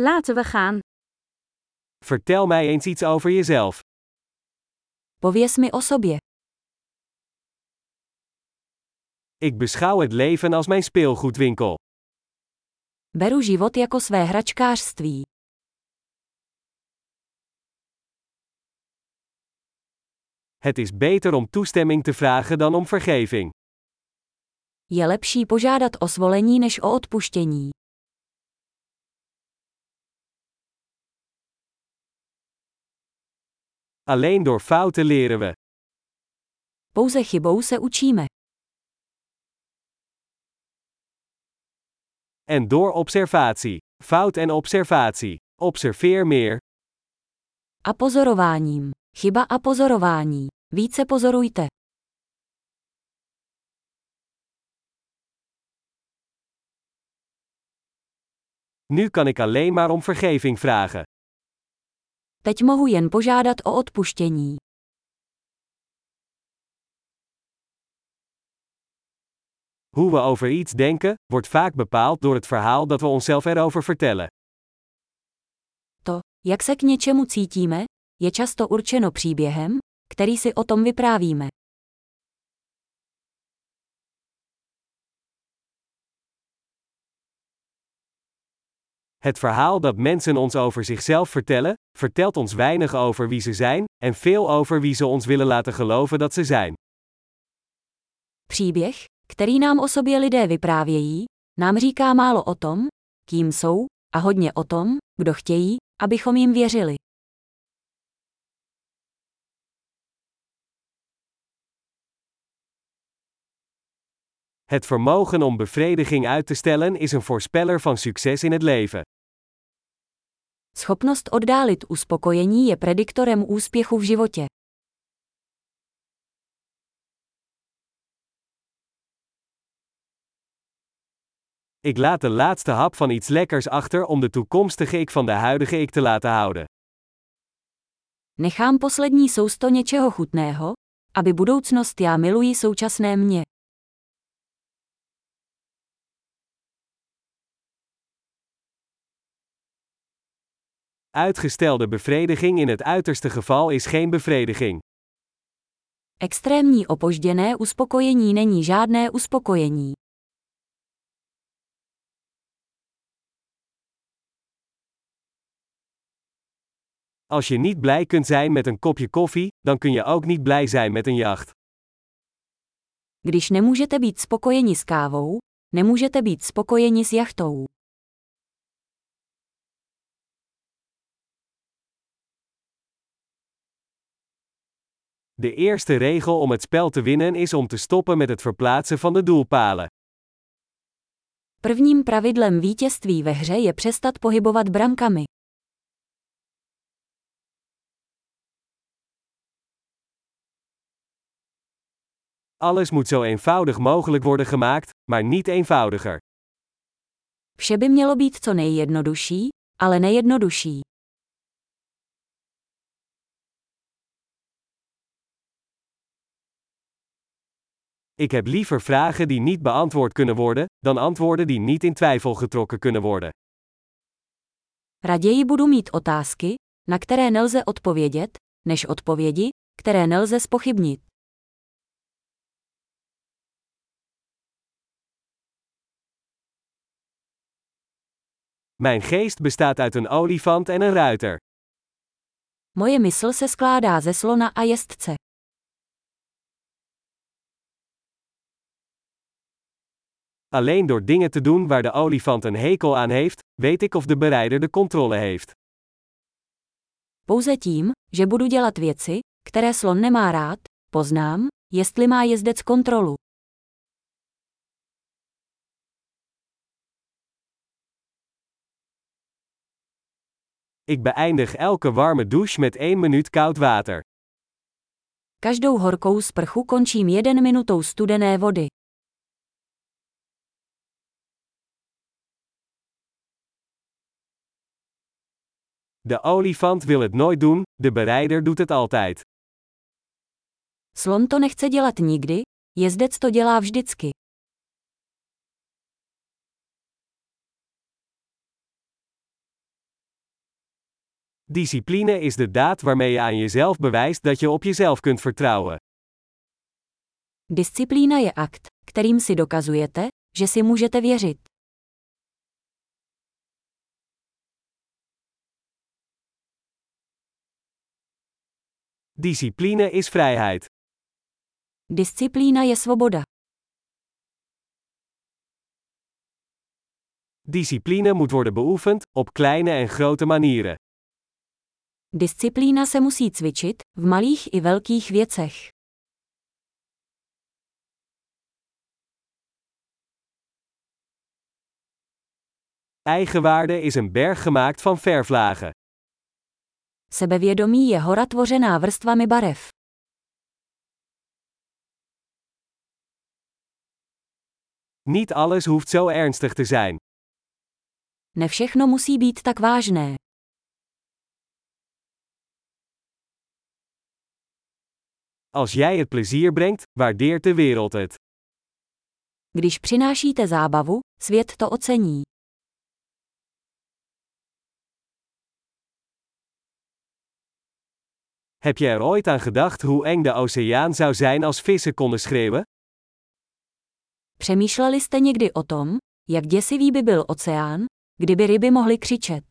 Laten we gaan. Vertel mij eens iets over jezelf. Pověz mi o sobě. Ik beschouw het leven als mijn speelgoedwinkel. Beru život jako své hračkářství. Het is beter om toestemming te vragen dan om vergeving. Je lepší požádat o svolení než o odpuštění. Alleen door fouten leren we. Pouze chybou se učíme. En door observatie. Fout en observatie. Observeer meer. A pozorováním. Chyba a pozorování. Více pozorujte. Nu kan ik alleen maar om vergeving vragen. Teď mohu jen požádat o odpuštění. Hoe we over iets denken, wordt vaak bepaald door het verhaal dat we onszelf erover vertellen. To, jak se k něčemu cítíme, je často určeno příběhem, který si o tom vyprávíme. Het verhaal dat mensen ons over zichzelf vertellen, vertelt ons weinig over wie ze zijn, en veel over wie ze ons willen laten geloven dat ze zijn. Příběh, který nám o lidé vyprávějí, nám říká málo o tom, kým jsou, a hodně o tom, kdo chtějí, abychom jim věřili. Het vermogen om bevrediging uit te stellen is een voorspeller van succes in het leven. Schopnost oddálit uspokojení je prediktorem úspěchu v životě. Ik laat de laatste hap van iets lekkers achter om de toekomstige ik van de huidige ik te laten houden. Nechám poslední sousto něčeho chutného, aby budoucnost já miluji současné mě. Uitgestelde bevrediging in het uiterste geval is geen bevrediging. Extrémní opožděné uspokojení není žádné uspokojení. Als je niet blij kunt zijn met een kopje koffie, dan kun je ook niet blij zijn met een jacht. Když nemůžete být spokojeni s kávou, nemůžete být spokojeni s jachtou. De eerste regel om het spel te winnen is om te stoppen met het verplaatsen van de doelpalen. Prvním pravidlem vítězství ve hře je přestat pohybovat brankami. Alles moet zo eenvoudig mogelijk worden gemaakt, maar niet eenvoudiger. Vše by mělo být co nejjednodušší, ale nejednodušší. Ik heb liever vragen die niet beantwoord kunnen worden, dan antwoorden die niet in twijfel getrokken kunnen worden. Raději budu mít otázky, na které nelze odpovědět, než odpovědi, které nelze spochybnit. Mijn geest bestaat uit een olifant en een ruiter. Moje mysl se skládá ze slona a jezdce. Alleen door dingen te doen waar de olifant een hekel aan heeft, weet ik of de berijder de controle heeft. Pouze tím, že budu dělat věci, které slon nemá rád, poznám, jestli má jezdec kontrolu. Ik beëindig elke warme douche met 1 minuut koud water. Každou horkou sprchu končím jeden minutou studené vody. De olifant wil het nooit doen, de berijder doet het altijd. Slon to nechce dělat nikdy, jezdec to dělá vždycky. Discipline is de daad waarmee je aan jezelf bewijst dat je op jezelf kunt vertrouwen. Disciplína je akt, kterým si dokazujete, že si můžete věřit. Discipline is vrijheid. Disciplína je svoboda. Discipline moet worden beoefend, op kleine en grote manieren. Disciplína se musí cvičit, v malých i velkých věcech. Eigenwaarde is een berg gemaakt van verflagen. Sebevědomí je hora tvořená vrstvami barev. Niet alles hoeft zo ernstig te zijn. Ne všechno musí být tak vážné. Als jij het plezier brengt, waardeert de wereld het. Když přinášíte zábavu, svět to ocení. Heb je er ooit aan gedacht hoe eng de oceaan zou zijn als vissen konden schreeuwen? Přemýšleli jste někdy o tom, jak děsivý by byl oceán, kdyby ryby mohly křičet?